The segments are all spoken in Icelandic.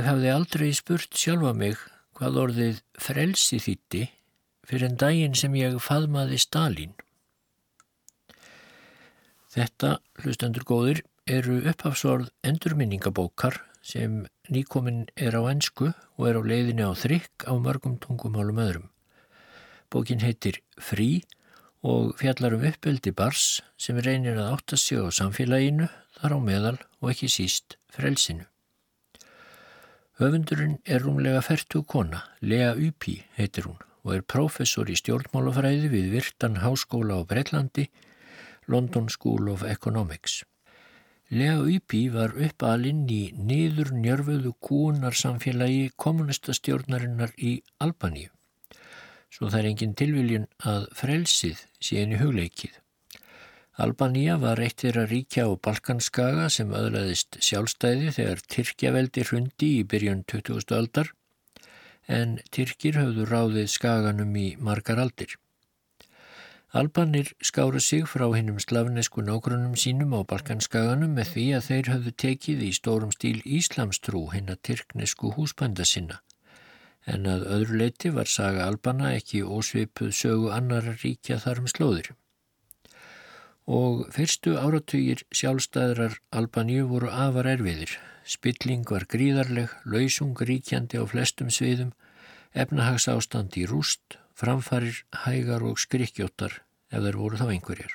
Ég hafði aldrei spurt sjálfa mig hvað orðið frelsi þýtti fyrir en daginn sem ég faðmaði Stalin. Þetta, hlustendur góðir, eru upphafsorð endurminningabókar sem nýkominn er á ennsku og er á leiðinni á þrygg á mörgum tungumálum öðrum. Bókin heitir Frí og fjallar um uppeldi bars sem reynir að átta sig á samfélaginu, þar á meðal og ekki síst frelsinu. Höfundurinn er rúmlega færtu kona, Lea Upi heitir hún og er prófessor í stjórnmálafræði við Virtan Háskóla á Breitlandi, London School of Economics. Lea Upi var uppalinn í niður njörfuðu kúnarsamfélagi kommunistastjórnarinnar í Albaníu svo það er engin tilviljun að frelsið sé henni hugleikið. Albanía var eitt þeirra ríkja á Balkanskaga sem öðlaðist sjálfstæði þegar Tyrkjaveldi hrundi í byrjun 2000. aldar en Tyrkir höfðu ráðið skaganum í margar aldir. Albanir skáru sig frá hinnum slavnesku nágrunum sínum á Balkanskaganum með því að þeir höfðu tekið í stórum stíl Íslamstrú hinn að tyrknesku húsbænda sinna en að öðru leiti var saga Albana ekki ósvipuð sögu annara ríkja þar um slóðir. Og fyrstu áratugir sjálfstæðrar Albaníu voru afar erfiðir. Spilling var gríðarleg, lausung ríkjandi á flestum sviðum, efnahags ástand í rúst, framfarir, hægar og skrikkjóttar ef þeir voru þá einhverjar.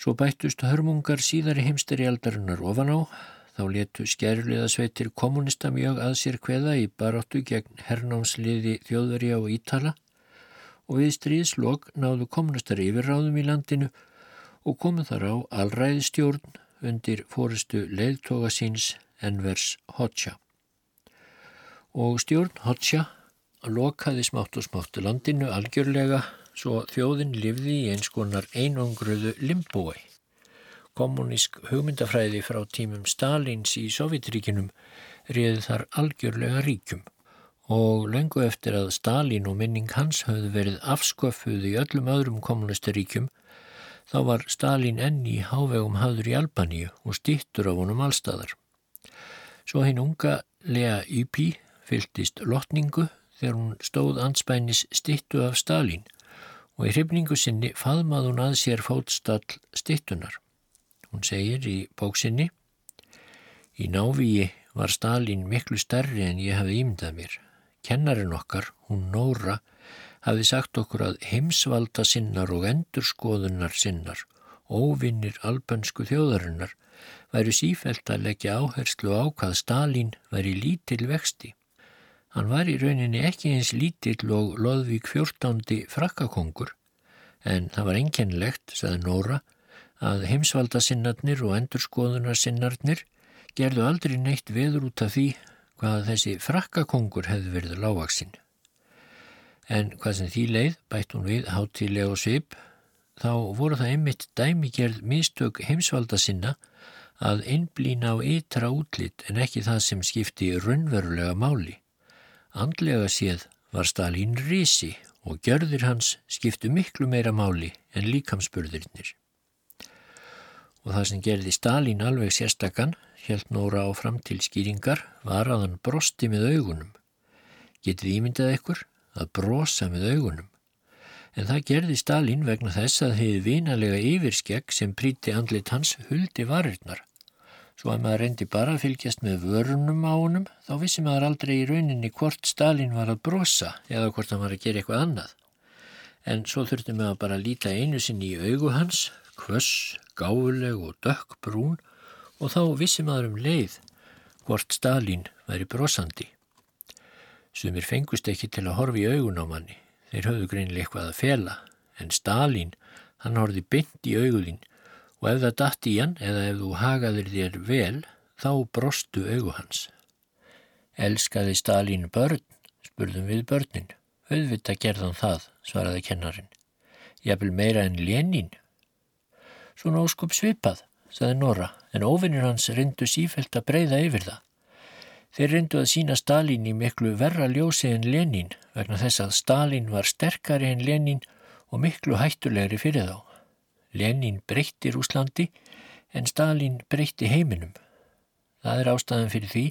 Svo bættust hörmungar síðari heimsteri aldarinnar ofan á, Þá letu skærliða sveitir kommunista mjög að sér hveða í baróttu gegn hernámsliði þjóðverja og ítala og við stríðslokk náðu kommunistar yfirráðum í landinu og komu þar á alræðistjórn undir fóristu leiðtoga síns Envers Hoxha. Og stjórn Hoxha lokaði smátt og smátt landinu algjörlega svo þjóðin livði í eins konar einangruðu limbói. Kommunísk hugmyndafræði frá tímum Stalins í Sovjetríkinum réði þar algjörlega ríkjum og lengu eftir að Stalin og minning hans höfðu verið afsköfuð í öllum öðrum kommunistaríkjum þá var Stalin enn í hávegum hafður í Albaníu og stýttur af honum allstæðar. Svo hinn unga Lea Ypi fyltist lotningu þegar hún stóð anspænis stýttu af Stalin og í hrifningu sinni faðmað hún að sér fótstall stýttunar. Hún segir í bóksinni Í návíi var Stalin miklu stærri en ég hafi ímyndað mér. Kennarin okkar, hún Nóra, hafi sagt okkur að heimsvalda sinnar og endurskoðunar sinnar, óvinnir albönsku þjóðarinnar, væri sífælt að leggja áherslu á hvað Stalin væri lítil vexti. Hann var í rauninni ekki eins lítill og loðvík fjórtándi frakkakongur, en það var enkenlegt, saði Nóra, að heimsvaldasinnarnir og endurskoðunarsinnarnir gerðu aldrei neitt veður út af því hvað þessi frakkakongur hefði verið lágvaksinn. En hvað sem því leið, bætt hún við hátilega og svip, þá voru það einmitt dæmigerð mistök heimsvalda sinna að einblýna á ytra útlitt en ekki það sem skipti raunverulega máli. Andlega séð var Stalin risi og gjörðir hans skiptu miklu meira máli en líkamspurðirinnir og það sem gerði Stalin alveg sérstakann, helt Nóra áfram til skýringar, var að hann brosti með augunum. Getið ímyndað ekkur að brosa með augunum. En það gerði Stalin vegna þess að hefði vinalega yfirskegg sem príti andlit hans huldi varirnar. Svo að maður reyndi bara að fylgjast með vörunum á honum, þá vissi maður aldrei í rauninni hvort Stalin var að brosa eða hvort hann var að gera eitthvað annað. En svo þurftum við að bara líta einu sinni í augu hans, kvöss, gáfuleg og dökk brún og þá vissi maður um leið hvort Stalin væri brosandi. Sumir fengust ekki til að horfi í augun á manni, þeir höfðu greinlega eitthvað að fela, en Stalin, hann horfi bynd í auguðin og ef það dætt í hann eða ef þú hagaðir þér vel, þá brostu augu hans. Elskaði Stalin börn, spurðum við börnin. Auðvita gerðan það, svaraði kennarinn. Jafnvel meira en Lenin, Svona óskup svipað, saði Nora, en óvinnir hans reyndu sífælt að breyða yfir það. Þeir reyndu að sína Stalin í miklu verra ljósi en Lenin vegna þess að Stalin var sterkari en Lenin og miklu hættulegri fyrir þá. Lenin breytti Rúslandi en Stalin breytti heiminum. Það er ástæðan fyrir því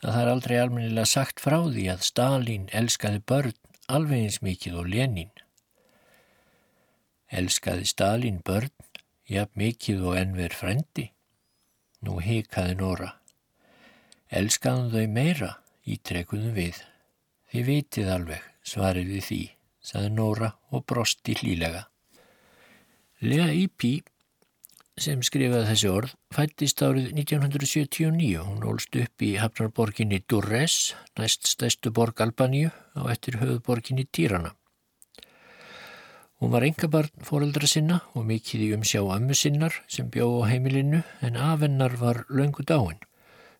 að það er aldrei almennilega sagt frá því að Stalin elskaði börn alveg eins mikið og Lenin. Elskaði Stalin börn, jafn mikið og ennver frendi? Nú hikaði Nóra. Elskaðum þau meira, ítrekuðum við. Þið vitið alveg, svarið við því, saði Nóra og brosti hlílega. Lea Ípí sem skrifaði þessi orð fættist árið 1979. Hún ólst upp í hafnarborginni Durres, næst stæstu borg Albaníu á eftir höfuborginni Týrana. Hún var engabarn fóreldra sinna og mikið í umsjá ammu sinnar sem bjó á heimilinu en afennar var löngu dáin.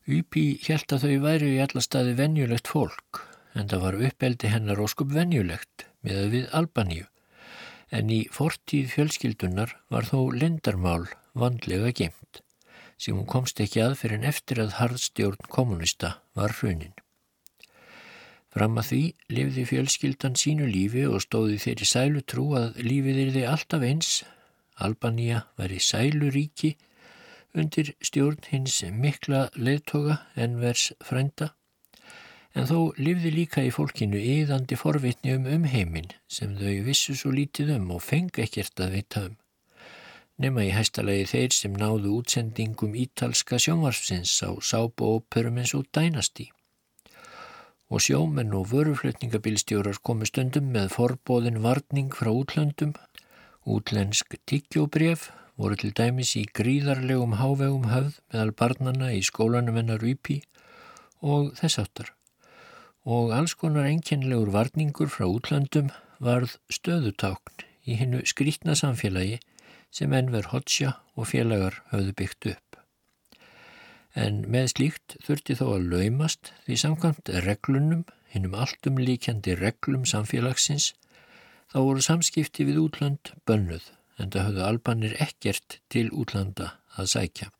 Úpi held að þau væri í alla staði venjulegt fólk en það var uppeldi hennar óskup venjulegt með að við Albaníu en í fortíð fjölskyldunar var þó lindarmál vandlega gemt sem hún komst ekki að fyrir en eftir að harðstjórn kommunista var hrunin. Fram að því lifði fjölskyldan sínu lífi og stóði þeirri sælu trú að lífið er þið alltaf eins. Albanía var í sæluríki undir stjórn hins mikla leðtoga en vers frænda en þó lifði líka í fólkinu yðandi forvitni um umheimin sem þau vissu svo lítið um og fengi ekkert að vita um nema í hæstalagi þeir sem náðu útsendingum ítalska sjónvarsfsins á sábu og óperum eins og dænasti. Og sjómenn og vöruflutningabilstjórar komu stundum með forbóðin varning frá útlöndum. Útlensk tiggjóbref voru til dæmis í gríðarlegum hávegum höfð meðal barnana í skólanum hennar Úpi og þess áttar. Og alls konar enginlegur varningur frá útlöndum varð stöðutákn í hennu skrítna samfélagi sem Enver Hoxha og félagar höfðu byggt upp. En með slíkt þurfti þó að laumast því samkvæmt reglunum, hinnum alltum líkjandi reglum samfélagsins, þá voru samskipti við útland bönnuð en það höfðu albanir ekkert til útlanda að sækja.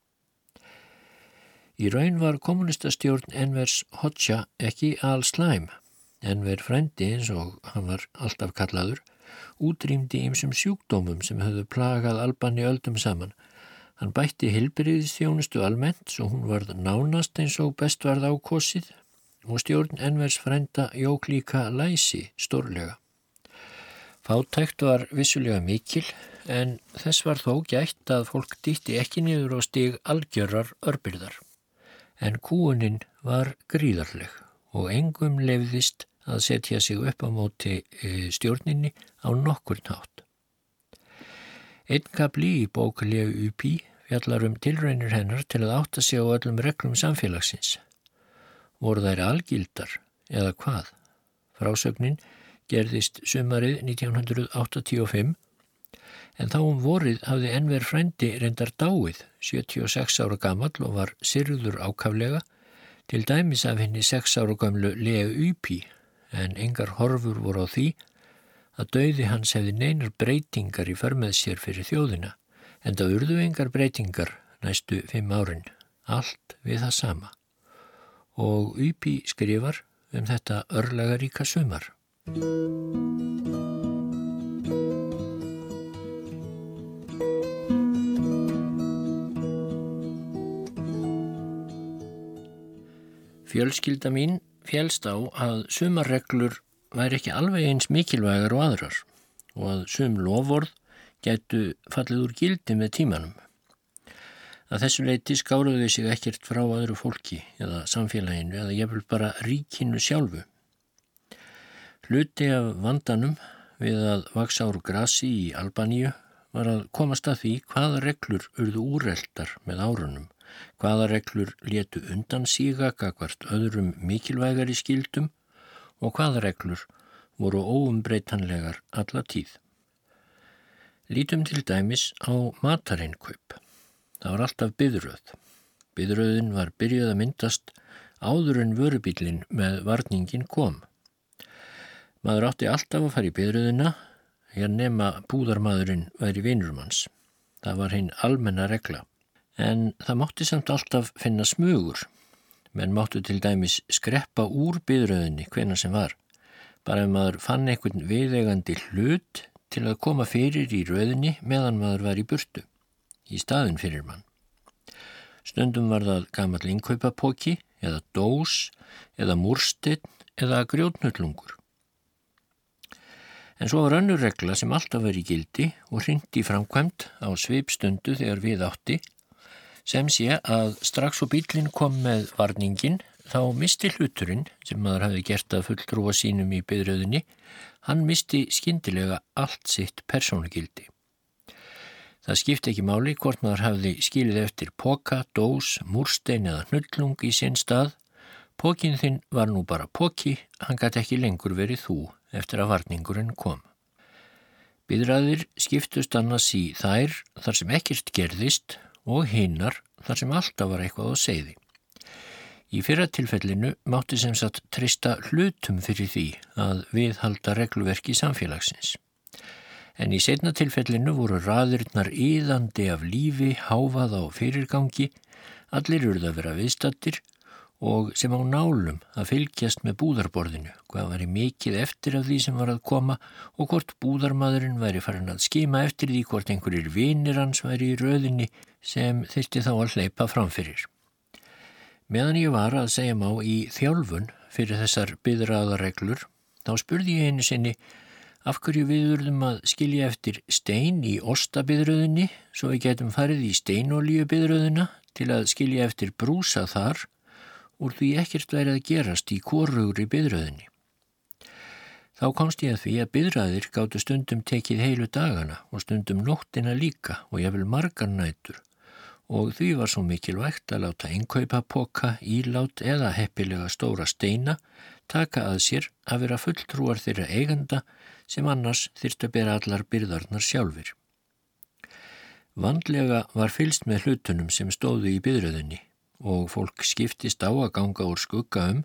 Í raun var kommunistastjórn Envers Hoxha ekki all slæm. Enver frendi eins og hann var alltaf kallaður útrýmdi ýmsum sjúkdómum sem höfðu plagað Albani öldum saman. Hann bætti hilbriðistjónustu almennt svo hún varð nánast eins og best varð ákosið og stjórn envers frenda jók líka læsi stórlega. Fátækt var vissulega mikil en þess var þó gætt að fólk dýtti ekki niður og stig algjörar örbyrðar. En kúunin var gríðarleg og engum lefðist að setja sig upp á móti e, stjórninni á nokkur nátt. Einn kapli í bókulegu UP fjallar um tilraunir hennar til að átta sig á öllum reglum samfélagsins. Voru þær algildar eða hvað? Frásögnin gerðist sumarið 1985 en þá um vorið hafði enver frendi reyndar dáið 76 ára gammal og var sirður ákaflega til dæmis af henni 6 ára gamlu Leo Ypi en engar horfur voru á því að dauði hans hefði neinar breytingar í förmið sér fyrir þjóðina en það urðu engar breytingar næstu fimm árin, allt við það sama. Og Ypi skrifar um þetta örlagaríka sumar. Fjölskylda mín félst á að sumarreglur væri ekki alveg eins mikilvægar og aðrar og að sum lofvorð getu fallið úr gildi með tímanum. Að þessu leiti skáruðu sig ekkert frá aðru fólki eða samfélaginu eða vil bara ríkinu sjálfu. Hluti af vandanum við að vaksa áru grasi í Albaníu var að komast að því hvaða reglur urðu úreldar með árunum hvaða reglur létu undan síga gagvart öðrum mikilvægari skildum og hvaða reglur voru óumbreytanlegar alla tíð. Lítum til dæmis á matarinnkaup. Það var alltaf byðröð. Byðröðin var byrjuð að myndast áður en vörubílin með varningin kom. Maður átti alltaf að fara í byðröðina hér nema búðarmadurinn væri vinurumanns. Það var hinn almenna regla en það mátti samt alltaf finna smugur, menn máttu til dæmis skreppa úr byðröðinni hvena sem var, bara ef maður fann einhvern viðegandi hlut til að koma fyrir í röðinni meðan maður var í burtu, í staðin fyrir mann. Stundum var það gammal innkaupapóki eða dós eða múrstinn eða grjótnullungur. En svo var önnur regla sem alltaf verið gildi og hrindi framkvæmt á sveipstundu þegar við átti sem sé að strax og bílinn kom með varningin þá misti hluturinn sem maður hafi gert að fulltrúa sínum í byrjöðinni, hann misti skindilega allt sitt persónugildi. Það skipti ekki máli hvort maður hafði skilið eftir poka, dós, múrstein eða hnullung í sinn stað. Pókin þinn var nú bara póki, hann gæti ekki lengur verið þú eftir að varningurinn kom. Byðraðir skiptust annars í þær þar sem ekkert gerðist og hinnar þar sem alltaf var eitthvað á segði. Í fyrra tilfellinu mátti sem sagt trista hlutum fyrir því að viðhalda regluverki samfélagsins. En í setna tilfellinu voru raðurinnar íðandi af lífi, háfað á fyrirgangi, allir urða að vera viðstattir og sem á nálum að fylgjast með búðarborðinu, hvað var í mikið eftir af því sem var að koma og hvort búðarmadurinn væri farin að skima eftir því hvort einhverjir vinir hans væri í röðinni sem þyrti þá að hleypa framfyrir. Meðan ég var að segja má í þjálfun fyrir þessar byðraðareglur, þá spurði ég einu sinni af hverju við urðum að skilja eftir stein í ostabyðröðinni svo við getum farið í steinolíu byðröðina til að skilja eftir brúsa þar úr því ekkert verið að gerast í korrugri byðröðinni. Þá komst ég að því að byðröðir gáttu stundum tekið heilu dagana og stundum nóttina líka og ég vil margar nætur og því var svo mikilvægt að láta einkaupa poka, ílát eða heppilega stóra steina taka að sér að vera fulltrúar þeirra eiganda sem annars þyrst að bera allar byrðarnar sjálfur. Vandlega var fylst með hlutunum sem stóðu í byðröðinni og fólk skiptist á að ganga úr skugga um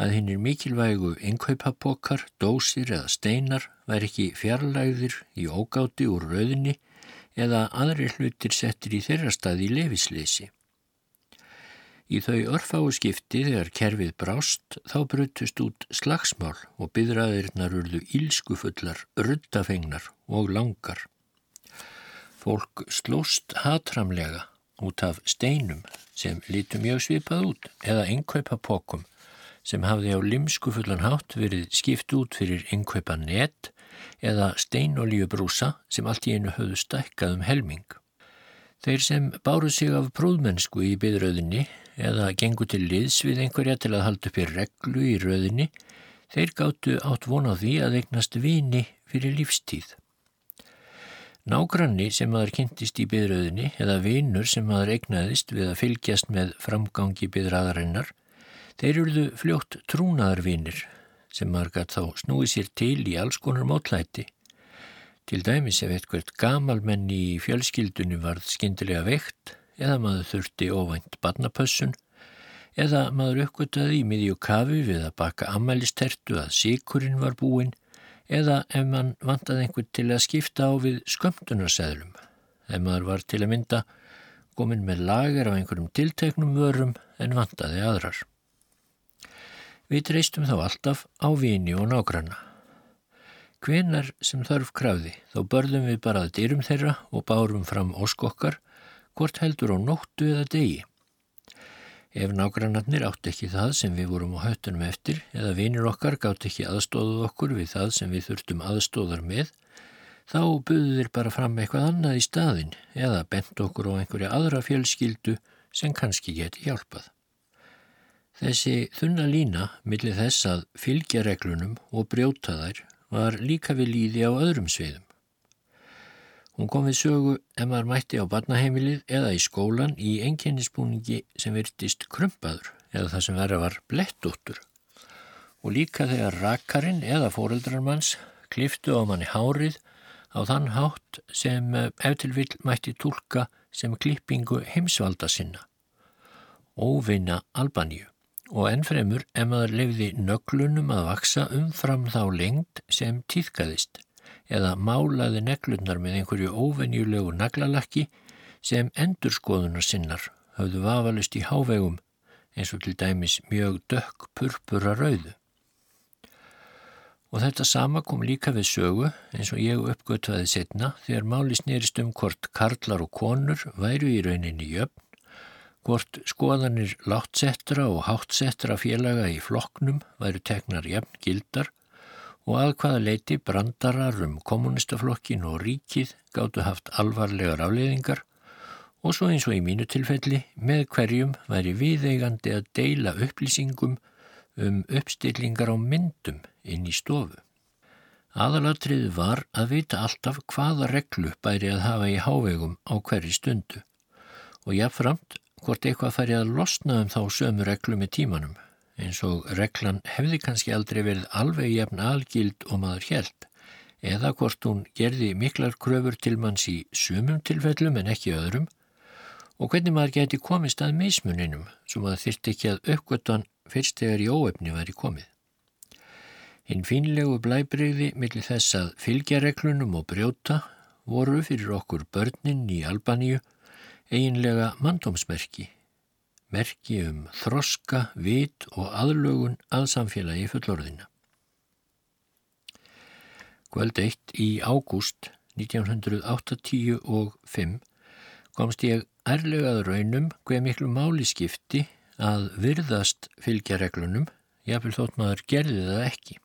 að hinnir mikilvægu innkaupapokar, dósir eða steinar væri ekki fjarlægðir í ógáti úr rauðinni eða aðri hlutir settir í þeirra stað í lefisleysi. Í þau örfáu skipti þegar kerfið brást þá brutust út slagsmál og byðraðirinnar urðu ílskufullar, ruttafengnar og langar. Fólk slóst hatramlega út af steinum sem lítu mjög svipað út eða innkaupapokum sem hafði á limskufullan hátt verið skipt út fyrir innkaupa net eða steinolíubrúsa sem allt í einu höfðu stækkað um helming. Þeir sem báru sig af próðmennsku í byðröðinni eða gengu til liðs við einhverja til að halda upp í reglu í röðinni, þeir gáttu átt von á því að eignast vini fyrir lífstíð. Nágranni sem maður kynntist í byðröðinni eða vinur sem maður egnaðist við að fylgjast með framgangi byðraðarinnar, þeir eruðu fljótt trúnaðarvinir sem maður gætt þá snúið sér til í alls konar mótlæti. Til dæmis ef eitthvert gamalmenni í fjölskyldunni varð skindilega veikt eða maður þurfti óvænt barnapössun eða maður uppgöttaði í miðjú kafi við að baka ammælistertu að síkurinn var búinn eða ef mann vantaði einhvern til að skipta á við skömmtunarseðlum, ef maður var til að mynda komin með lager af einhverjum tilteknum vörum en vantaði aðrar. Við treystum þá alltaf á vini og nágranna. Hvenar sem þarf krafði þá börðum við bara að dyrum þeirra og bárum fram óskokkar hvort heldur á nóttu eða degi. Ef nágrannarnir átt ekki það sem við vorum á höttunum eftir eða vinir okkar gátt ekki aðstóðuð okkur við það sem við þurftum aðstóðar með, þá buðu þeir bara fram eitthvað annað í staðin eða bent okkur á einhverja aðra fjölskyldu sem kannski geti hjálpað. Þessi þunna lína millir þess að fylgja reglunum og brjóta þær var líka við líði á öðrum sviðum. Hún kom við sögu ef maður mætti á barnaheimilið eða í skólan í enginnispúningi sem virtist krumpaður eða það sem verða var blettóttur. Og líka þegar rakarinn eða fóreldrarmanns kliftu á manni hárið á þann hátt sem eftir vil mætti tólka sem klippingu heimsvalda sinna. Óvinna Albaníu og ennfremur ef maður lefði nöglunum að vaksa umfram þá lengt sem týðkaðist eða málaði neglurnar með einhverju óvenjulegu naglalakki sem endurskoðunar sinnar hafðu vafalist í hávegum eins og til dæmis mjög dökk purpura rauðu. Og þetta sama kom líka við sögu eins og ég uppgötvaði setna þegar máli snýrist um hvort karlar og konur væru í rauninni jöfn, hvort skoðanir láttsettra og háttsettra félaga í flokknum væru tegnar jafn gildar og að hvaða leiti brandarar um kommunistaflokkin og ríkið gáttu haft alvarlegar afleiðingar og svo eins og í mínu tilfelli með hverjum væri viðeigandi að deila upplýsingum um uppstillingar á myndum inn í stofu. Aðalatrið var að vita alltaf hvaða reglu bæri að hafa í hávegum á hverju stundu og jáfnframt hvort eitthvað færi að losna um þá sömu reglu með tímanum eins og reglan hefði kannski aldrei verið alveg jafn algild og maður helt eða hvort hún gerði miklar kröfur til manns í sumum tilfellum en ekki öðrum og hvernig maður geti komist að mismuninum sem að þyrst ekki að aukvötan fyrst þegar í óefni væri komið. Hinn fínlegu blæbreyði millir þess að fylgja reglunum og brjóta voru fyrir okkur börnin í Albaníu eiginlega mandómsmerki, merki um þroska, vit og aðlögun að samfélagi fullorðina. Kvöld eitt í ágúst 1985 komst ég ærlegað raunum hver miklu máli skipti að virðast fylgja reglunum, jáfnvel þótt maður gerði það ekki.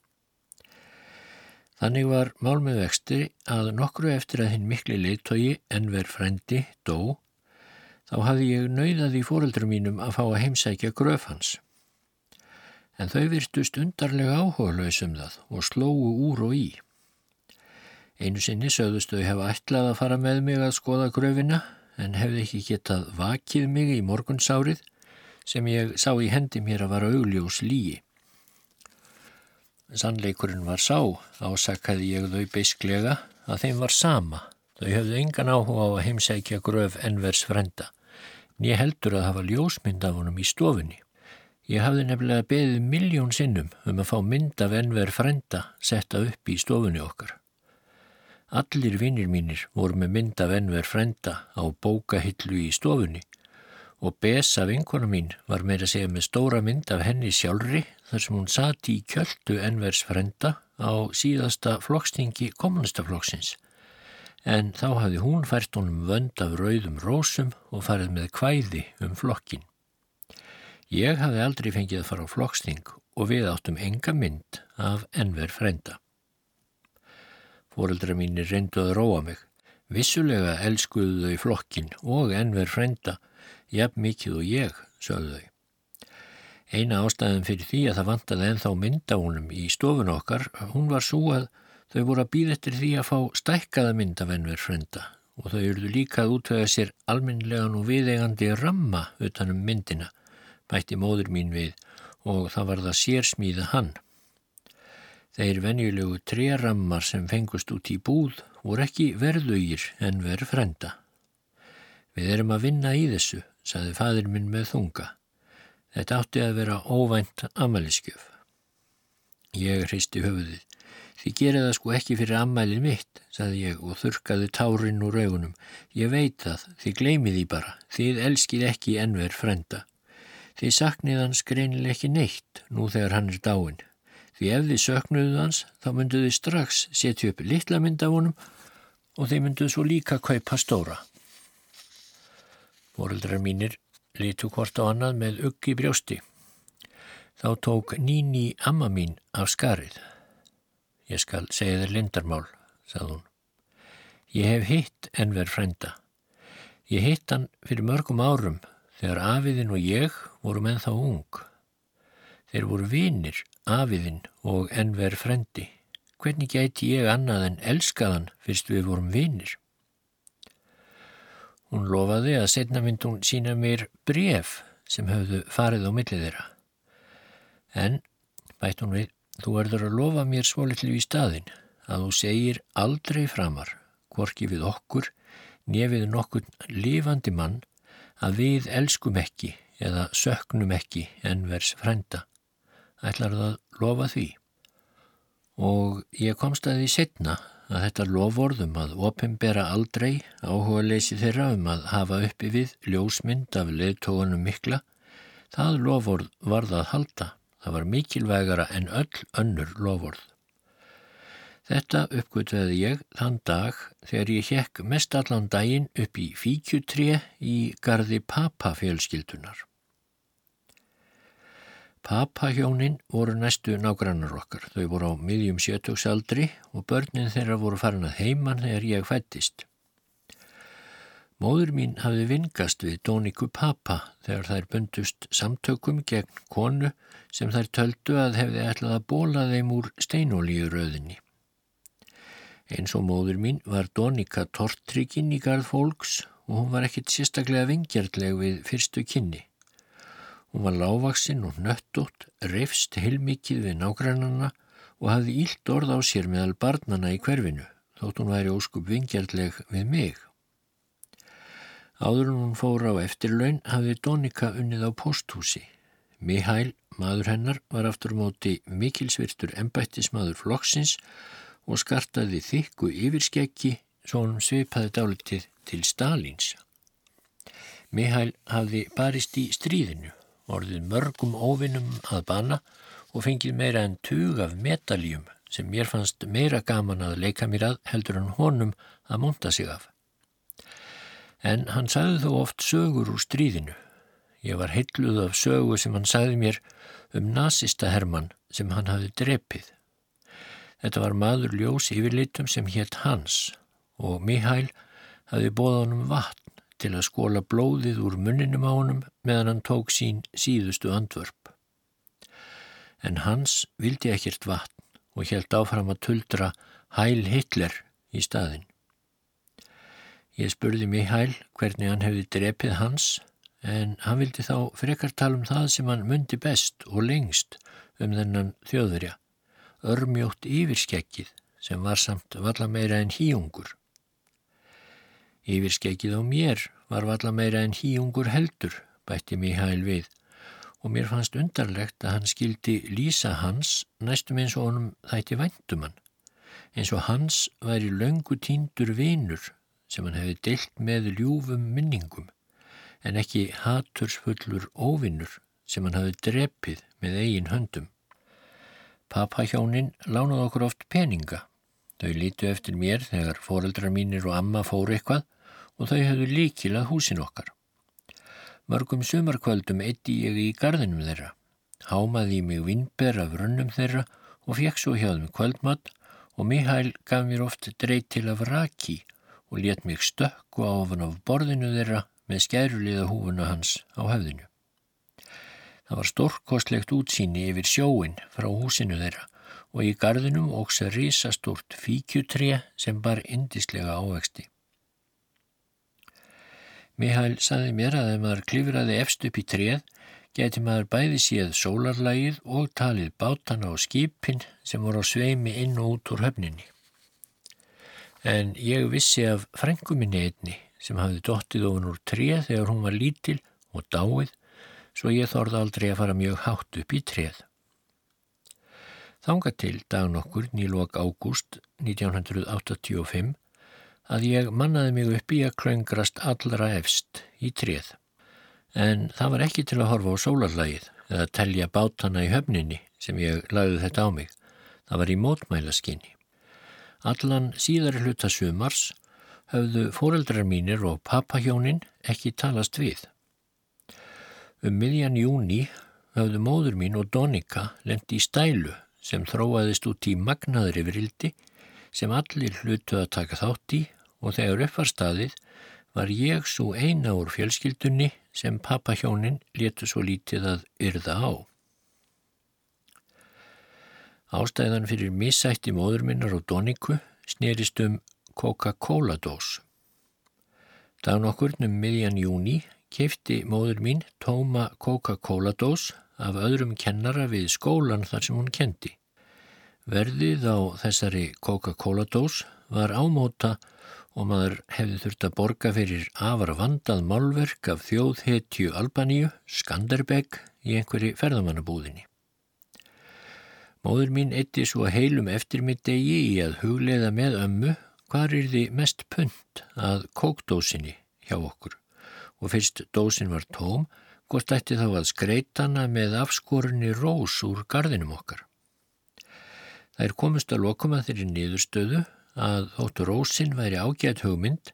Þannig var mál með vexti að nokkru eftir að hinn mikli leittói enver frendi dó, þá hafði ég nauðað í fóreldrum mínum að fá að heimsækja gröf hans. En þau virtust undarlega áhuga lausum það og slóu úr og í. Einu sinni sögðust þau hefa ætlað að fara með mig að skoða gröfina en hefði ekki getað vakið mig í morgunsárið sem ég sá í hendi mér að vara augljós líi. Sannleikurinn var sá, ásakaði ég þau beisklega að þeim var sama. Þau höfðu engan áhuga á að heimsækja gröf ennvers frenda. Nýja heldur að hafa ljósmynd af honum í stofunni. Ég hafði nefnilega beðið miljón sinnum um að fá mynd af ennver frenda setta upp í stofunni okkar. Allir vinnir mínir voru með mynd af ennver frenda á bókahillu í stofunni og Besa vinkona mín var meira að segja með stóra mynd af henni sjálfri þar sem hún sati í kjöldu ennvers frenda á síðasta flokkstingi kommunistaflokksins. En þá hafði hún fært honum vönd af rauðum rósum og farið með kvæði um flokkin. Ég hafði aldrei fengið að fara á flokksting og við áttum enga mynd af ennver frenda. Fóreldra mínir reyndu að róa mig. Vissulega elskuðu þau flokkin og ennver frenda, jafn mikið og ég, sögðu þau. Eina ástæðin fyrir því að það vantaði enþá myndahúnum í stofun okkar, hún var svo að þau voru að býða eftir því að fá stækkaða mynd af ennver frenda og þau eruðu líka að útvega sér alminlegan og viðegandi ramma utanum myndina, bætti móður mín við og það var það sérsmíða hann. Þeir venjulegu trerammar sem fengust út í búð voru ekki verðugir en verð frenda. Við erum að vinna í þessu, saði fadir minn með þunga. Þetta átti að vera óvænt amaliskjöf. Ég hristi höfuðið. Þið gerði það sko ekki fyrir ammælið mitt, saði ég og þurkaði tárin úr augunum. Ég veit það, þið gleymið því bara. Þið elskið ekki ennver frenda. Þið saknið hans greinileg ekki neitt nú þegar hann er dáin. Því ef þið söknuðu hans þá mynduðu þið strax setja upp litla mynd af honum og þeir mynduðu svo líka kaupa stóra. Fóreldrar mínir litu hvort á annað með uggi brjósti. Þá tók Níni amma mín af skarið. Ég skal segja þér lindarmál, sagði hún. Ég hef hitt enver frenda. Ég hitt hann fyrir mörgum árum þegar afiðin og ég vorum ennþá ung. Þeir voru vinir afiðinn og enver frendi. Hvernig gæti ég annað en elskaðan fyrst við vorum vinir? Hún lofaði að setna mynd hún sína mér bref sem höfðu farið á millið þeirra. En, bætt hún við, þú verður að lofa mér svolítlu í staðin að þú segir aldrei framar, hvorki við okkur, nefið nokkur lifandi mann, að við elskum ekki eða söknum ekki envers frenda ætlar það lofa því. Og ég komst að því setna að þetta lofvorðum að opimbera aldrei áhuga leysi þeirra um að hafa uppi við ljósmynd af leðtógunum mikla, það lofvorð varð að halda. Það var mikilvægara en öll önnur lofvorð. Þetta uppgötveði ég þann dag þegar ég hekk mest allan daginn upp í fíkjutré í gardi papafjölskyldunar. Papahjónin voru næstu nágrannar okkar. Þau voru á miðjum sjötugsaldri og börnin þeirra voru farin að heiman þegar ég fættist. Móður mín hafði vingast við Dóniku Papa þegar þær bundust samtökum gegn konu sem þær töldu að hefði ætlað að bóla þeim úr steinolíuröðinni. Eins og móður mín var Donika tortrykinn í garð fólks og hún var ekkit sérstaklega vingjartleg við fyrstu kynni. Hún var lágvaksinn og nöttótt, reyfst heilmikið við nágrannana og hafði ílt orð á sér meðal barnana í hverfinu, þótt hún væri óskup vingjartleg við mig. Áður hún fór á eftirlaun hafði Donika unnið á posthúsi. Mihail, maður hennar, var aftur móti mikilsvirtur embættismadur flokksins og skartaði þykku yfirskeggi svo hann svipaði dálitið til Stalins. Mihail hafði barist í stríðinu, orðið mörgum óvinnum að bana og fengið meira en tug af metaljum sem mér fannst meira gaman að leika mér að heldur hann honum að monta sig af. En hann sagði þó oft sögur úr stríðinu. Ég var heitluð af sögu sem hann sagði mér um nazista Hermann sem hann hafði drepið. Þetta var maður ljós yfirlitum sem hétt Hans og Mihail hafi bóða honum vatn til að skóla blóðið úr munninum á honum meðan hann tók sín síðustu andvörp. En Hans vildi ekkert vatn og helt áfram að tuldra Hæl Hitler í staðin. Ég spurði Mihail hvernig hann hefði drepið Hans en hann vildi þá frekar tala um það sem hann myndi best og lengst um þennan þjóðverja örmjótt yfirskekkið sem var samt valla meira en híungur. Yfirskekkið á mér var valla meira en híungur heldur, bætti Mihail við og mér fannst undarlegt að hann skildi lýsa hans næstum eins og honum þætti væntumann, eins og hans væri löngu tíndur vinur sem hann hefði deilt með ljúfum minningum, en ekki hatursfullur óvinnur sem hann hefði drepið með eigin höndum. Papahjónin lánaði okkur oft peninga. Þau lítu eftir mér þegar foreldrar mínir og amma fóru eitthvað og þau höfðu líkilað húsin okkar. Mörgum sumarkvöldum eitti ég í gardinum þeirra. Hámaði mig vinnber af runnum þeirra og fekk svo hjá þeim kvöldmatt og Mihail gaf mér oft dreyt til af raki og let mig stökku á ofan af borðinu þeirra með skæruliða húfuna hans á höfðinu. Það var stórkostlegt útsýni yfir sjóin frá húsinu þeirra og í gardinum óks að risastort fíkjutré sem bar indislega ávexti. Mihail saði mér að ef maður klifraði efst upp í tréð geti maður bæði séð sólarlægið og talið bátana og skipin sem voru á sveimi inn og út úr höfninni. En ég vissi af frænguminni einni sem hafði dottið ofan úr tréð þegar hún var lítil og dáið svo ég þorði aldrei að fara mjög hátt upp í treð. Þanga til dagan okkur nýlokk ágúst 1985 að ég mannaði mig upp í að klöngrast allra efst í treð. En það var ekki til að horfa á sólarlægið eða telja bátana í höfninni sem ég lagði þetta á mig. Það var í mótmælaskinni. Allan síðari hluta sumars höfðu fóreldrar mínir og pappahjónin ekki talast við. Um miðjan júni hafðu móður mín og Donika lendi í stælu sem þróaðist út í magnaður yfir ildi sem allir hlutu að taka þátt í og þegar uppfarstaðið var ég svo eina úr fjölskyldunni sem pappahjónin letu svo lítið að yrða á. Ástæðan fyrir missætti móður minnar og Doniku snerist um Coca-Cola dós. Dagun okkur um miðjan júni keifti móður mín tóma Coca-Cola dós af öðrum kennara við skólan þar sem hún kendi. Verðið á þessari Coca-Cola dós var ámóta og maður hefði þurft að borga fyrir afar vandað málverk af þjóðhetju Albaníu, Skanderbeg, í einhverji ferðamannabúðinni. Móður mín eitti svo heilum eftirmiddegi í að hugleiða með ömmu hvar er því mest punt að kókdósinni hjá okkur og fyrst dósin var tóm, hvort ætti þá að skreitana með afskorunni rós úr gardinum okkar. Þær komist að lokuma þeirri niðurstöðu að þóttu Rósin væri ágætt hugmynd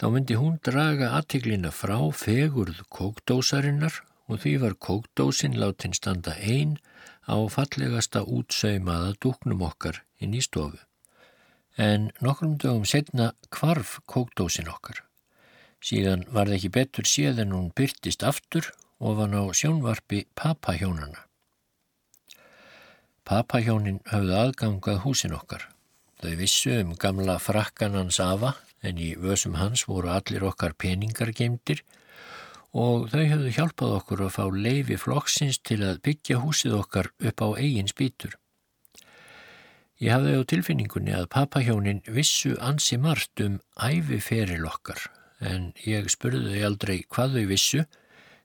þá myndi hún draga aðtiklina frá fegurð kókdósarinnar og því var kókdósin látin standa einn á fallegasta útsaumaða dúknum okkar inn í stofu. En nokkrum dögum setna kvarf kókdósin okkar. Síðan var það ekki betur séð en hún byrtist aftur og var ná sjónvarpi papahjónana. Papahjónin höfðu aðgangað húsin okkar. Þau vissu um gamla frakkan hans afa en í vösum hans voru allir okkar peningar geimdir og þau höfðu hjálpað okkur að fá leifi flokksins til að byggja húsið okkar upp á eigin spýtur. Ég hafði á tilfinningunni að papahjónin vissu ansi margt um æfiferil okkar en ég spurði þau aldrei hvað þau vissu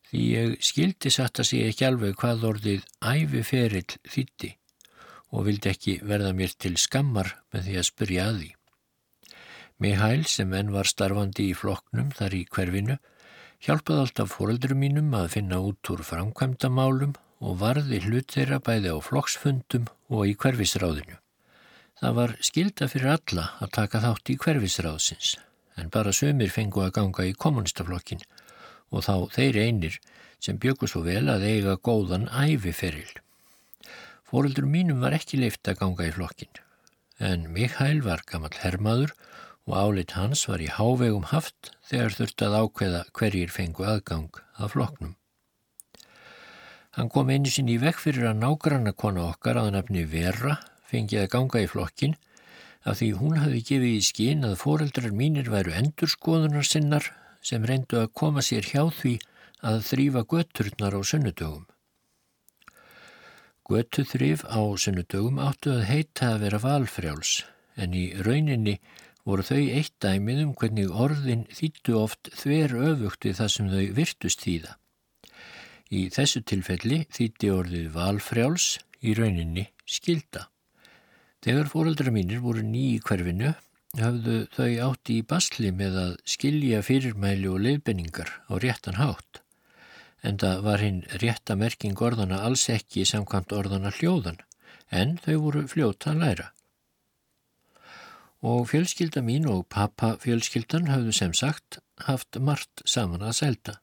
því ég skildi satt að sé ekki alveg hvað orðið æfiferil þýtti og vildi ekki verða mér til skammar með því að spyrja að því. Mihail sem enn var starfandi í floknum þar í hverfinu hjálpaði alltaf fóröldurum mínum að finna út úr framkvæmdamálum og varði hlut þeirra bæði á flokksfundum og í hverfisráðinu. Það var skilda fyrir alla að taka þátt í hverfisráðsins en bara sömur fengu að ganga í kommunistaflokkin og þá þeir einir sem bjöku svo vel að eiga góðan æfiferil. Fóreldur mínum var ekki leift að ganga í flokkin, en Mikael var gammal hermaður og álit hans var í hávegum haft þegar þurft að ákveða hverjir fengu aðgang að flokknum. Hann kom einu sinni í vekk fyrir að nágranna kona okkar að nafni Vera fengið að ganga í flokkin af því hún hafi gefið í skín að fóreldrar mínir væru endurskoðunar sinnar sem reyndu að koma sér hjá því að þrýfa götturnar á sunnudögum. Götuþrif á sunnudögum áttu að heita að vera valfrjáls en í rauninni voru þau eitt dæmið um hvernig orðin þýttu oft þver öfugt við það sem þau virtust þýða. Í þessu tilfelli þýtti orðið valfrjáls í rauninni skilda. Þegar fóraldra mínir voru ný í hverfinu hafðu þau átti í basli með að skilja fyrirmæli og leiðbenningar á réttan hátt en það var hinn rétta merking orðana alls ekki samkvæmt orðana hljóðan, en þau voru fljóta að læra. Og fjölskylda mín og pappa fjölskyldan hafðu sem sagt haft margt saman að selta.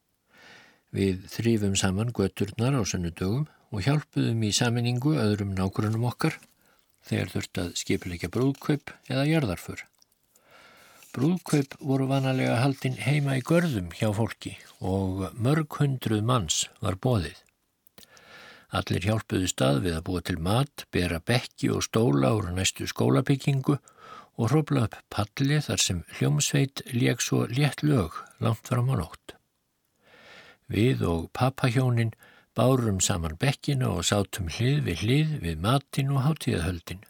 Við þrýfum saman göturnar á sunnudögum og hjálpuðum í saminningu öðrum nágrunum okkar þegar þurft að skipilegja brúðkaup eða jarðarfur. Brúðkaup voru vanalega haldinn heima í görðum hjá fólki og mörg hundruð manns var bóðið. Allir hjálpuðu stað við að búa til mat, bera bekki og stóla úr næstu skólabyggingu og hrópla upp palli þar sem hljómsveit lék svo létt lög langt fram á nótt. Við og pappahjónin bárum saman bekkinu og sátum hlið við hlið við matin og hátíðahöldin.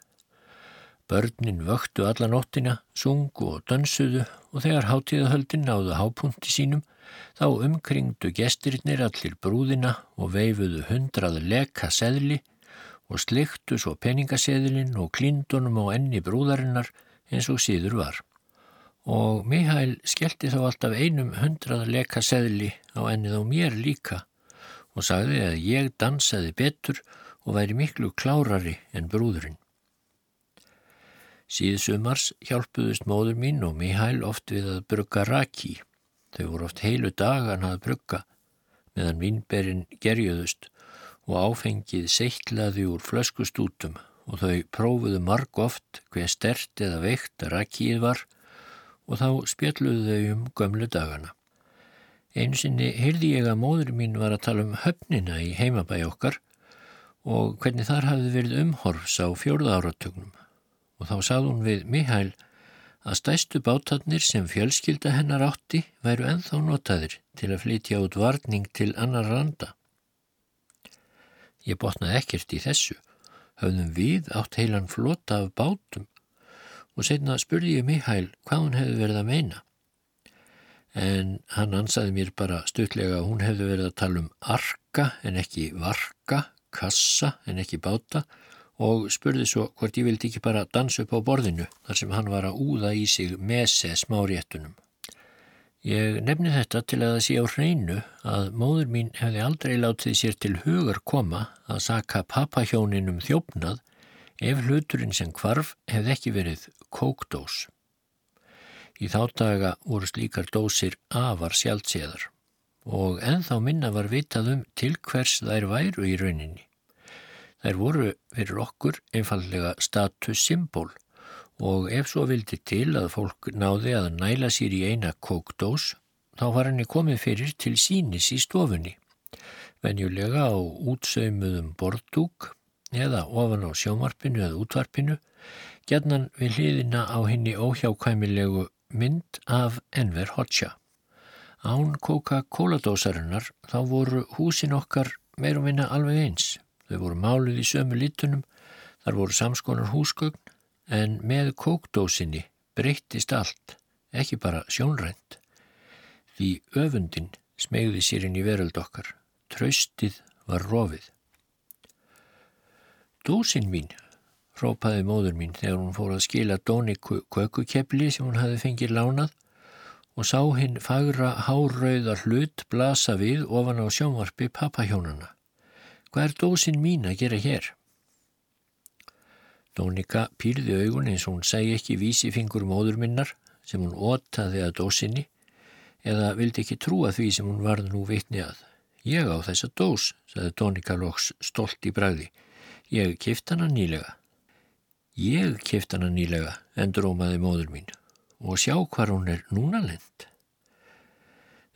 Börnin vöktu alla nóttina, sungu og dansuðu og þegar hátíðahöldin náðu hápunti sínum þá umkringdu gestirinnir allir brúðina og veifuðu hundrað leka seðli og sliktu svo peningaseðlin og klíndunum á enni brúðarinnar eins og síður var. Og Mihail skellti þá alltaf einum hundrað leka seðli á ennið á mér líka og sagði að ég dansaði betur og væri miklu klárari en brúðurinn. Síðsumars hjálpuðust móður mín og Mihail oft við að brugga raki. Þau voru oft heilu dagan að brugga meðan vinnberinn gerjuðust og áfengið seittlaði úr flöskustútum og þau prófuðu marg oft hver stert eða veikt rakið var og þá spjalluðu þau um gömlu dagana. Einu sinni heyrði ég að móður mín var að tala um höfnina í heimabæi okkar og hvernig þar hafði verið umhorfs á fjórða áratögnum og þá sagði hún við Mihail að stæstu bátarnir sem fjölskylda hennar átti væru enþá notaðir til að flytja út varning til annar randa. Ég botnaði ekkert í þessu, höfðum við átt heilan flota af bátum og setna spurði ég Mihail hvað hún hefði verið að meina. En hann ansaði mér bara stutlega að hún hefði verið að tala um arka en ekki varka, kassa en ekki báta og spurði svo hvort ég vildi ekki bara dansa upp á borðinu þar sem hann var að úða í sig mese smáréttunum. Ég nefni þetta til að það sé á hreinu að móður mín hefði aldrei látið sér til hugar koma að saka pappahjóninum þjófnað ef hluturinn sem kvarf hefði ekki verið kókdós. Í þá daga voru slíkar dósir afar sjálfséðar og enþá minna var vitað um til hvers þær væru í rauninni. Þær voru fyrir okkur einfallega statussymbol og ef svo vildi til að fólk náði að næla sér í eina kókdós þá var henni komið fyrir til sínis í stofunni. Venjulega á útsaumuðum borddúk eða ofan á sjómarpinu eða útvarpinu, gætnan við hliðina á henni óhjákvæmilegu mynd af Enver Hoxha. Án Coca-Cola-dósarinnar þá voru húsin okkar meirum vinna alveg eins. Þau voru máluð í sömu litunum, þar voru samskonar húsgögn, en með kókdósinni breyttist allt, ekki bara sjónrænt. Því öfundin smegði sér inn í veröld okkar. Traustið var rofið. Dósin mín, rópaði móður mín þegar hún fór að skila Dóniku kökukepli sem hún hafi fengið lánað og sá hinn fagra hárauða hlut blasa við ofan á sjónvarpi pappahjónana. Hvað er dósin mín að gera hér? Dónika pýrði augun eins og hún segi ekki vísi fingur móður minnar sem hún ótaði að dósinni eða vildi ekki trúa því sem hún varð nú vitni að. Ég á þessa dós, saði Dónika loks stolt í bræði. Ég kift hana nýlega. Ég kift hana nýlega, endurómaði móður mín og sjá hvar hún er núna lend.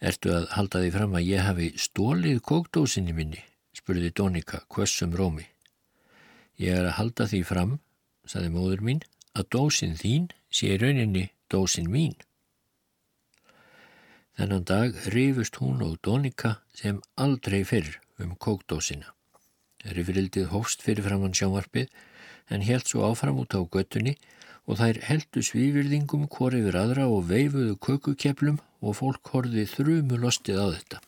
Ertu að halda því fram að ég hafi stólið kókdósinni minni, spurði Dónika kvössum rómi. Ég er að halda því fram, saði móður mín, að dósin þín sé rauninni dósin mín. Þennan dag rifust hún og Dónika sem aldrei fyrr um kókdósina. Rifrildið hófst fyrir framann sjámarpið en helt svo áfram út á göttunni og þær heldu svívirðingum hvort yfir aðra og veifuðu kökukeplum og fólk horfið þrjumulostið á þetta.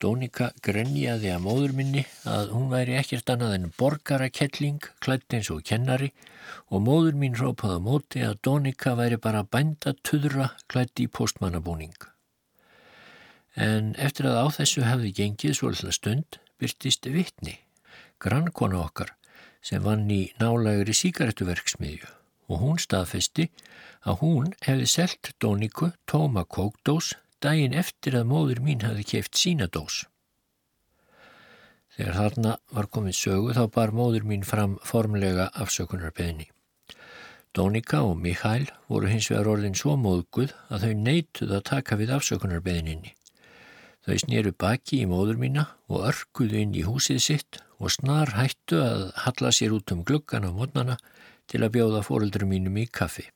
Dónika grenjaði að móður minni að hún væri ekkert annað en borgarakettling, klætt eins og kennari og móður mín rópaði á móti að Dónika væri bara bænda tuðra klætt í postmannabúning. En eftir að á þessu hefði gengið svolítið stund byrtist vittni, grannkona okkar sem vann í nálægri síkaretuverksmiðju og hún staðfesti að hún hefði selt Dóniku tóma kókdós daginn eftir að móður mín hafi keift sína dós. Þegar þarna var komið sögu þá bar móður mín fram formlega afsökunarbeðni. Dónika og Mikael voru hins vegar orðin svo móðguð að þau neituð að taka við afsökunarbeðninni. Þau snýru baki í móður mína og örkuðu inn í húsið sitt og snar hættu að halla sér út um gluggan á mótnana til að bjóða fóreldurum mínum í kaffi.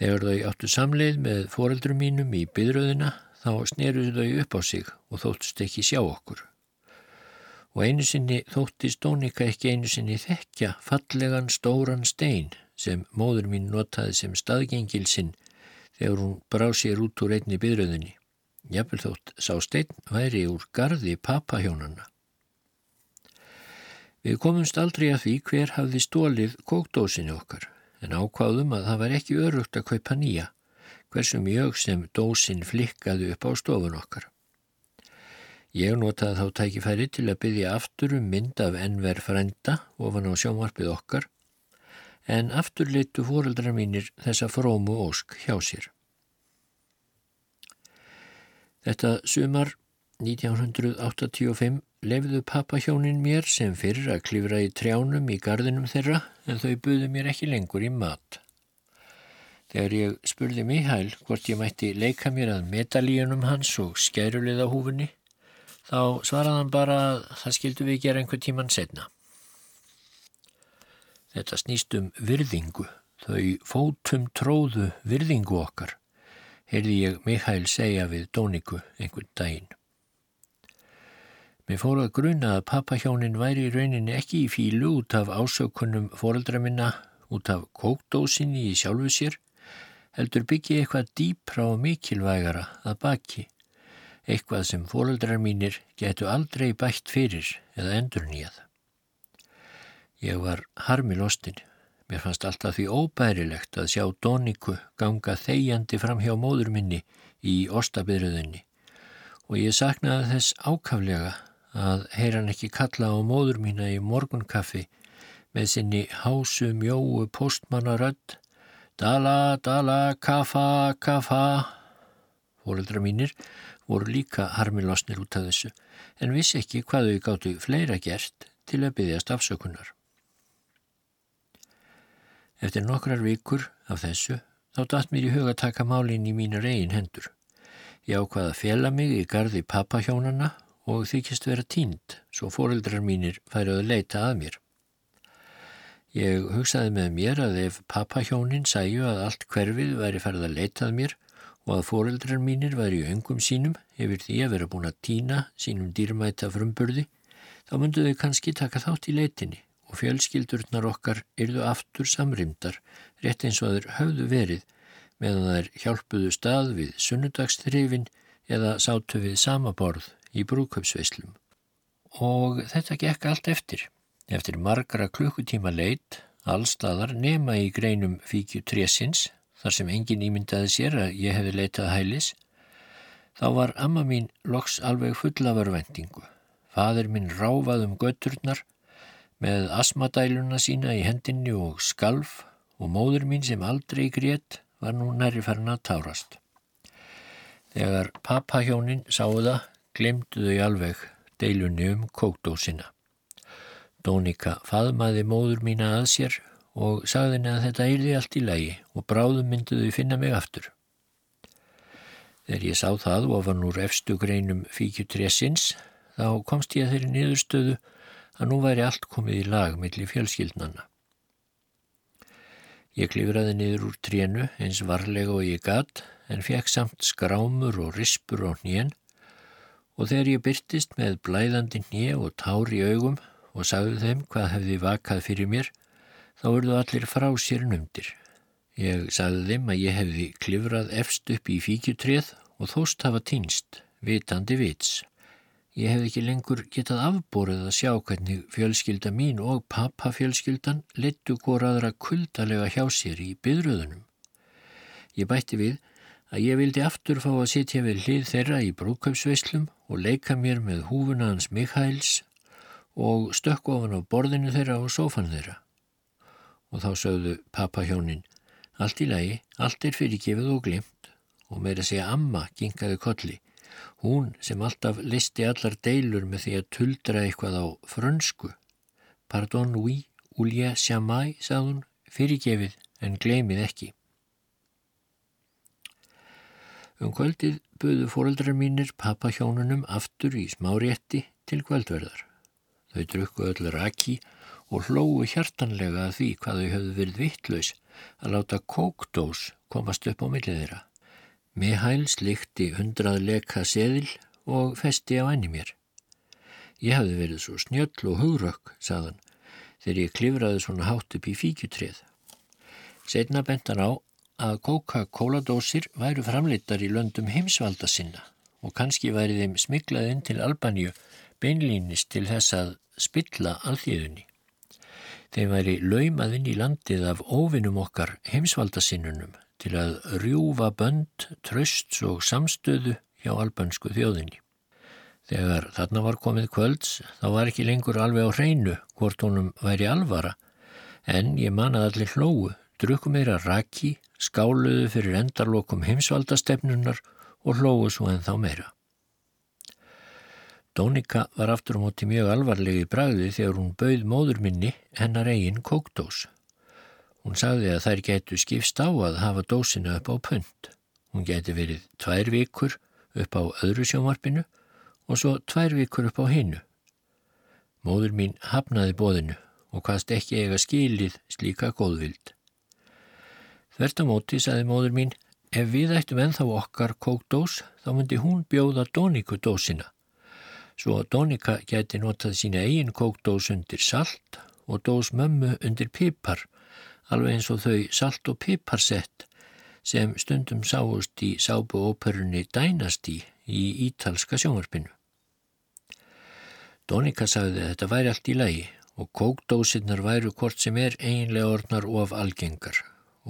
Þegar þau áttu samleið með fóreldurum mínum í byrjöðina þá snýruðu þau upp á sig og þóttust ekki sjá okkur. Og einu sinni þóttist Dónika ekki einu sinni þekkja fallegan stóran stein sem móður mín notaði sem staðgengil sinn þegar hún brá sér út úr einni byrjöðinni. Jafnvel þótt sá stein væri úr gardi papahjónana. Við komumst aldrei að því hver hafði stólið kókdósinu okkar en ákváðum að það var ekki örugt að kaupa nýja hversu mjög sem dósin flikkaði upp á stofun okkar. Ég notaði þá tækifæri til að byggja aftur um mynd af ennver frenda ofan á sjómarpið okkar en aftur litu fóreldrar mínir þessa frómu ósk hjá sér. Þetta sumar 1985 lefðu pappahjónin mér sem fyrir að klifra í trjánum í gardinum þeirra en þau buðu mér ekki lengur í mat. Þegar ég spurði Mihail hvort ég mætti leika mér að medalíunum hans og skæruliða húfunni, þá svaraði hann bara að það skildu við gera einhver tíman setna. Þetta snýst um virðingu, þau fótum tróðu virðingu okkar heyrði ég Mikael segja við Dóniku einhvern daginn. Mér fór að gruna að pappahjónin væri í rauninni ekki í fílu út af ásökunum fóreldra minna, út af kókdósinni í sjálfu sér, heldur byggi eitthvað dýpra og mikilvægara að baki, eitthvað sem fóreldrar mínir getu aldrei bætt fyrir eða endur nýjað. Ég var harmilostinn Mér fannst alltaf því óbærilegt að sjá Dóniku ganga þegjandi fram hjá móður minni í ostabyrðunni og ég saknaði þess ákaflega að heyran ekki kalla á móður mína í morgunkaffi með sinni hásu mjóu postmannarödd Dala, dala, kafa, kafa. Fóreldra mínir voru líka harmilosnir út af þessu en vissi ekki hvað þau gáttu fleira gert til að byggjast afsökunar. Eftir nokkrar vikur af þessu þá datt mér í huga að taka málinn í mínar eigin hendur. Ég ákvaða að fjela mig í gardi pappahjónana og þykist vera tínt svo fóreldrar mínir færið að leita að mér. Ég hugsaði með mér að ef pappahjónin sæju að allt hverfið væri farið að leitað mér og að foreldrar mínir væri í öngum sínum yfir því að vera búin að týna sínum dýrmæta frumburði, þá myndu þau kannski taka þátt í leitinni og fjölskyldurnar okkar yrðu aftur samrimdar, rétt eins og þeir höfðu verið meðan þær hjálpuðu stað við sunnudagstrifin eða sátu við sama borð í brúköpsveislum. Og þetta gekk allt eftir. Eftir margra klukkutíma leitt, allstaðar nema í greinum fíkju trésins, þar sem engin ímyndaði sér að ég hefði leitað hælis, þá var amma mín loks alveg fulla vervendingu. Fadur minn ráfað um götturnar með asmadæluna sína í hendinni og skalf og móður mín sem aldrei grétt var nú næri farin að tárast. Þegar pappahjónin sáu það, glemdu þau alveg deilunni um kókdósina. Dónika faðmaði móður mína að sér og sagði henni að þetta eirði allt í lagi og bráðum mynduði finna mig aftur. Þegar ég sá það og var nú efstu greinum fíkjutressins þá komst ég að þeirri niðurstöðu að nú væri allt komið í lag millir fjölskyldnanna. Ég klifraði niður úr trénu eins varlega og ég gatt en fekk samt skrámur og rispur á hnén og þegar ég byrtist með blæðandi hnje og tár í augum og sagði þeim hvað hefði vakað fyrir mér, þá verðu allir frá sér numdir. Ég sagði þeim að ég hefði klifrað efst upp í fíkjutrið og þóst hafa týnst, vitandi vits. Ég hef ekki lengur getað afbórið að sjá hvernig fjölskylda mín og pappafjölskyldan lettu góraðra kuldalega hjá sér í byðröðunum. Ég bætti við að ég vildi aftur fá að sitja við hlið þeirra í brúköpsveislum og leika mér með húfuna hans Mikhæls og stökk ofan á borðinu þeirra og sófan þeirra. Og þá sögðu pappahjónin, allt í lagi, allt er fyrirgefið og glimt og meira segja amma gingaði kolli. Hún sem alltaf listi allar deilur með því að tuldra eitthvað á frönsku. Pardon, oui, Ulja, sjamai, sagði hún, fyrirgefið en gleimið ekki. Um kvöldið buðu fóröldrar mínir pappahjónunum aftur í smárétti til kvöldverðar. Þau drukku öll raki og hlóu hjartanlega að því hvað þau höfðu verið vittlaus að láta kókdós komast upp á millið þeirra. Mihail slikti hundrað leka seðil og festi á enni mér. Ég hafði verið svo snjöll og hugrökk, saðan, þegar ég klifraði svona hátt upp í fíkjutrið. Setna bentan á að Coca-Cola-dósir væru framleitar í löndum heimsvalda sinna og kannski væri þeim smiklað inn til Albaníu beinlýnist til þess að spilla alþýðunni. Þeim væri laumaðinn í landið af óvinnum okkar heimsvaldasinnunum til að rjúfa bönd, trösts og samstöðu hjá albansku þjóðinni. Þegar þarna var komið kvölds þá var ekki lengur alveg á hreinu hvort honum væri alvara en ég manað allir hlóu, drukum meira raki, skáluðu fyrir endarlokum heimsvaldastefnunar og hlóu svo en þá meira. Dónika var aftur á móti mjög alvarlegi bræði þegar hún bauð móður minni hennar eigin kókdós. Hún sagði að þær getu skipst á að hafa dósina upp á pund. Hún geti verið tvær vikur upp á öðru sjómarpinu og svo tvær vikur upp á hinnu. Móður mín hafnaði bóðinu og hvaðst ekki eiga skilið slíka góðvild. Þvert á móti, sagði móður mín, ef við ættum enþá okkar kókdós þá myndi hún bjóða Dónikudósina svo Donika geti notað sína eigin kókdós undir salt og dós mömmu undir pipar, alveg eins og þau salt og piparsett sem stundum sáust í sábuóperunni Dynasty í ítalska sjónvarpinu. Donika sagði að þetta væri allt í lagi og kókdósinnar væru hvort sem er eiginlega orðnar of algengar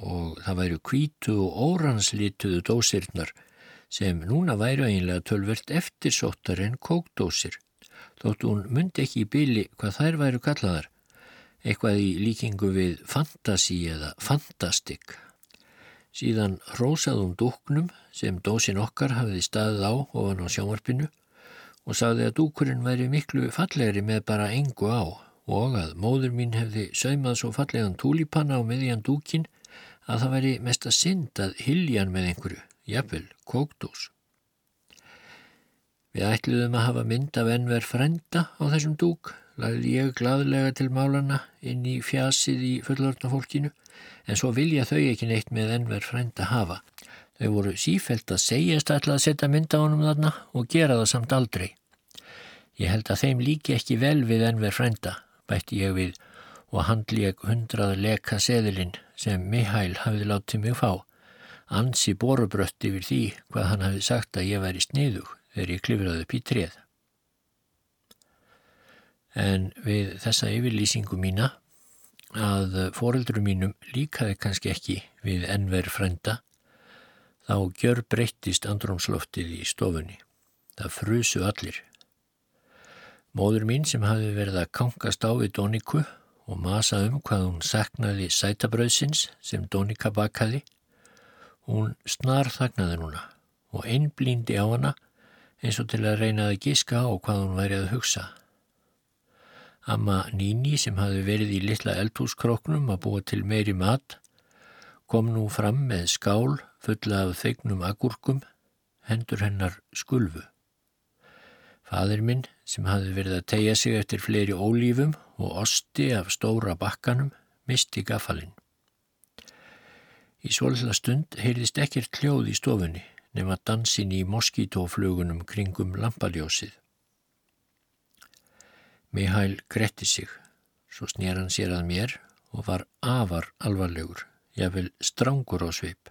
og það væru kvítu og óranslituðu dósirnar sem núna væru einlega tölvert eftirsóttar en kókdósir, þótt hún myndi ekki í byli hvað þær væru kallaðar, eitthvað í líkingu við fantasi eða fantastik. Síðan rósaðum dúknum sem dósin okkar hafiði staðið á ofan á sjómarpinu og sagði að dúkurinn væri miklu fallegri með bara engu á og að móður mín hefði saumað svo fallegan túlipanna á miðjan dúkin að það væri mest að synd að hiljan með einhverju, jafnvel, kóktós. Við ætluðum að hafa mynd af ennver frenda á þessum dúk, lagði ég gladlega til málana inn í fjasið í fullortna fólkinu en svo vilja þau ekki neitt með ennver frænda hafa. Þau voru sífælt að segjast alltaf að setja mynda honum þarna og gera það samt aldrei. Ég held að þeim líki ekki vel við ennver frænda, bætti ég við og handlék hundrað leka seðilinn sem Mihail hafði látið mig fá. Ansi borubrött yfir því hvað hann hafi sagt að ég væri sniðug þegar ég klifraði upp í treð. En við þessa yfirlýsingu mína að foreldru mínum líkaði kannski ekki við ennver frenda, þá gjör breyttist andrómsloftið í stofunni. Það frusu allir. Móður mín sem hafi verið að kankast á við Doniku og masa um hvað hún saknaði sætabröðsins sem Donika bakaði, hún snar þagnaði núna og einblíndi á hana eins og til að reyna að giska á hvað hún væri að hugsa. Amma Níni sem hafi verið í litla eldhúskróknum að búa til meiri mat kom nú fram með skál fulla af þeignum agurkum, hendur hennar skulfu. Fadir minn sem hafi verið að tegja sig eftir fleiri ólífum og osti af stóra bakkanum misti gafalinn. Í svolítla stund heyrðist ekkert hljóð í stofunni nema dansin í moskítóflugunum kringum lampadjósið. Mihail gretti sig, svo snýr hann sér að mér og var afar alvarlegur, jáfnvel strangur á sveip.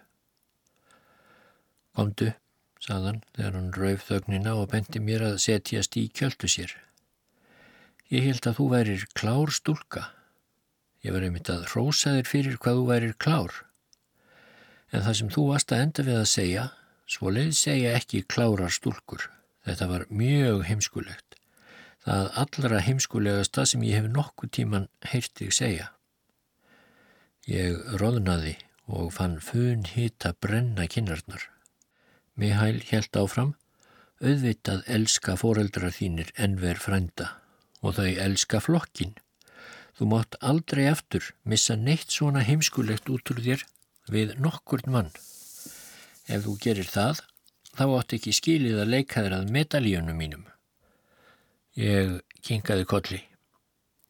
Komdu, saðan þegar hann rauf þögnina og benti mér að setjast í kjöldu sér. Ég held að þú værir klár stúlka. Ég var einmitt að rósa þér fyrir hvað þú værir klár. En það sem þú varst að enda við að segja, svo leið segja ekki klárar stúlkur. Þetta var mjög heimskulegt það allra heimskulegasta sem ég hef nokkuð tíman heyrtið segja. Ég roðnaði og fann fun hitta brenna kinnarnar. Mihail helt áfram, auðvitað elska foreldrar þínir enver frænda og þau elska flokkin. Þú mátt aldrei aftur missa neitt svona heimskulegt út úr þér við nokkur mann. Ef þú gerir það, þá átt ekki skilið að leika þér að medalíunum mínum. Ég kinkaði kolli.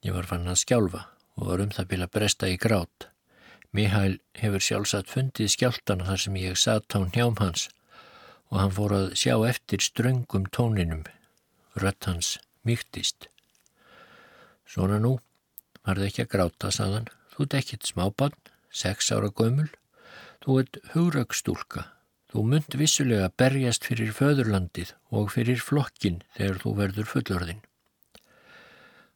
Ég var fann að skjálfa og var um það bila bresta í grát. Mihail hefur sjálfsagt fundið skjáltana þar sem ég satt á njám hans og hann fór að sjá eftir ströngum tóninum. Rött hans mýktist. Svona nú, var það ekki að gráta, saðan. Þú ert ekkit smábann, sex ára gömul. Þú ert hugraugstúlka Þú mynd vissulega berjast fyrir föðurlandið og fyrir flokkin þegar þú verður fullorðin.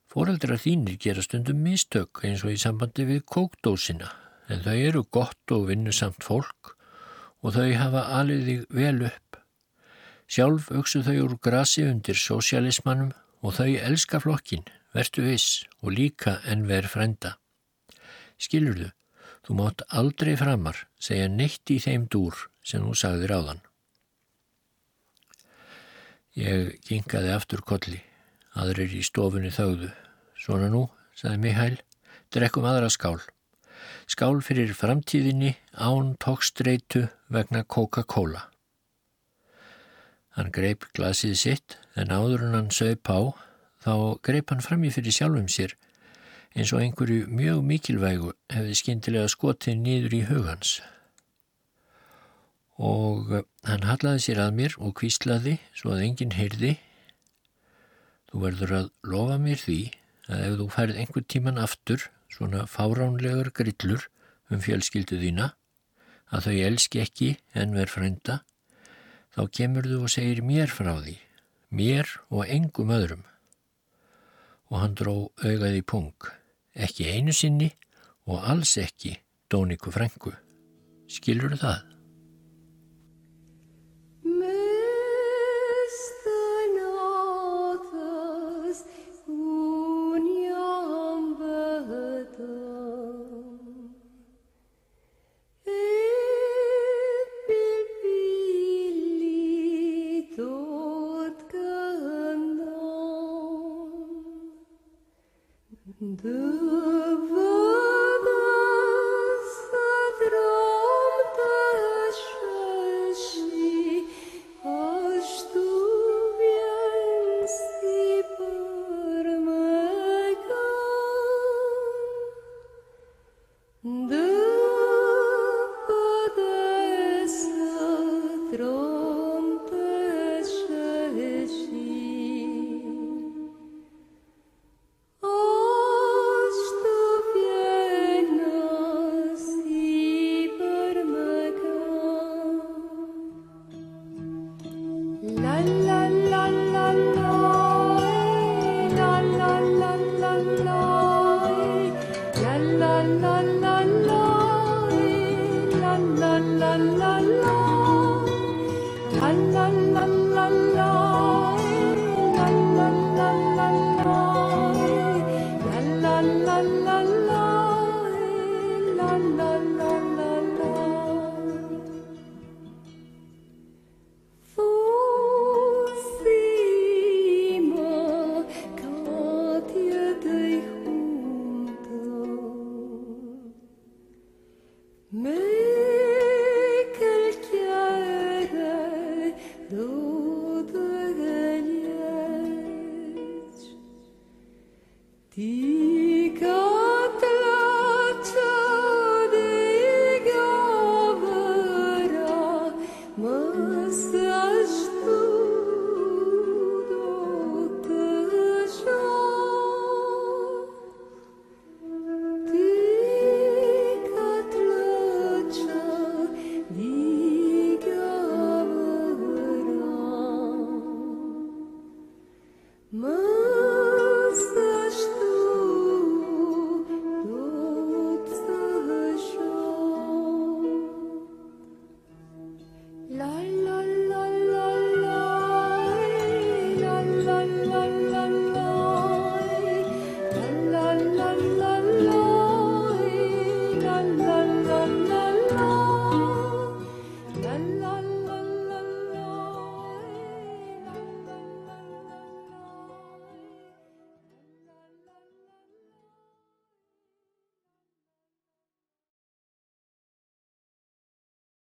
Fóreldra þínir gera stundum mistök eins og í sambandi við kókdósina en þau eru gott og vinnusamt fólk og þau hafa alveg þig vel upp. Sjálf auksu þau úr grasi undir sósialismannum og þau elska flokkin, vertu viss og líka en verð frenda. Skilur þú, mátt aldrei framar segja neitt í þeim dúr sem þú sagðir áðan. Ég gingaði aftur kolli, aðrir í stofunni þauðu. Svona nú, sagði Mihail, drekkum aðra skál. Skál fyrir framtíðinni án tókstreitu vegna Coca-Cola. Hann greip glasið sitt en áður hann sög pá þá greip hann fram í fyrir sjálfum sér eins og einhverju mjög mikilvægu hefði skindilega skotið nýður í hugans og eh, hann hallaði sér að mér og kvíslaði svo að enginn heyrði. Þú verður að lofa mér því að ef þú færð einhver tíman aftur svona fáránlegar grillur um fjölskyldu þína að þau elski ekki en verð frænda þá kemur þú og segir mér frá því mér og engum öðrum og hann dró augaði pung ekki einu sinni og alls ekki Dóniku Frængu skilur það?